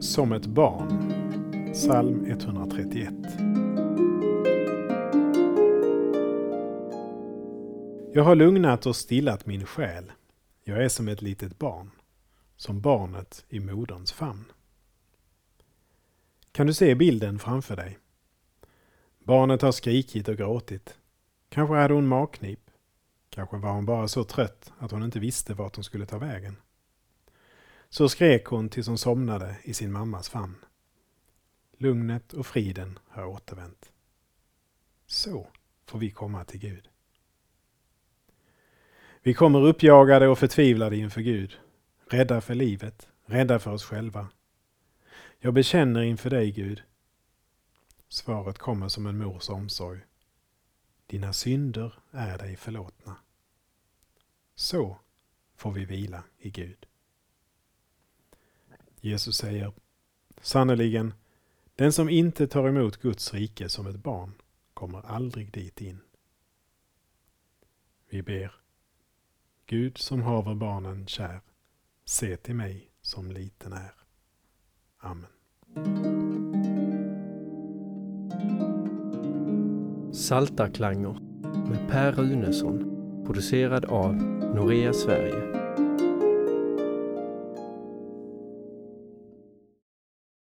Som ett barn. Psalm 131. Jag har lugnat och stillat min själ. Jag är som ett litet barn, som barnet i moderns famn. Kan du se bilden framför dig? Barnet har skrikit och gråtit. Kanske hade hon magknip. Kanske var hon bara så trött att hon inte visste vart hon skulle ta vägen. Så skrek hon tills hon somnade i sin mammas famn. Lugnet och friden har återvänt. Så får vi komma till Gud. Vi kommer uppjagade och förtvivlade inför Gud, rädda för livet, rädda för oss själva. Jag bekänner inför dig, Gud. Svaret kommer som en mors omsorg. Dina synder är dig förlåtna. Så får vi vila i Gud. Jesus säger sannerligen, den som inte tar emot Guds rike som ett barn kommer aldrig dit in. Vi ber. Gud som haver barnen kär, se till mig som liten är. Amen. Saltarklanger med Per Runesson producerad av Norea Sverige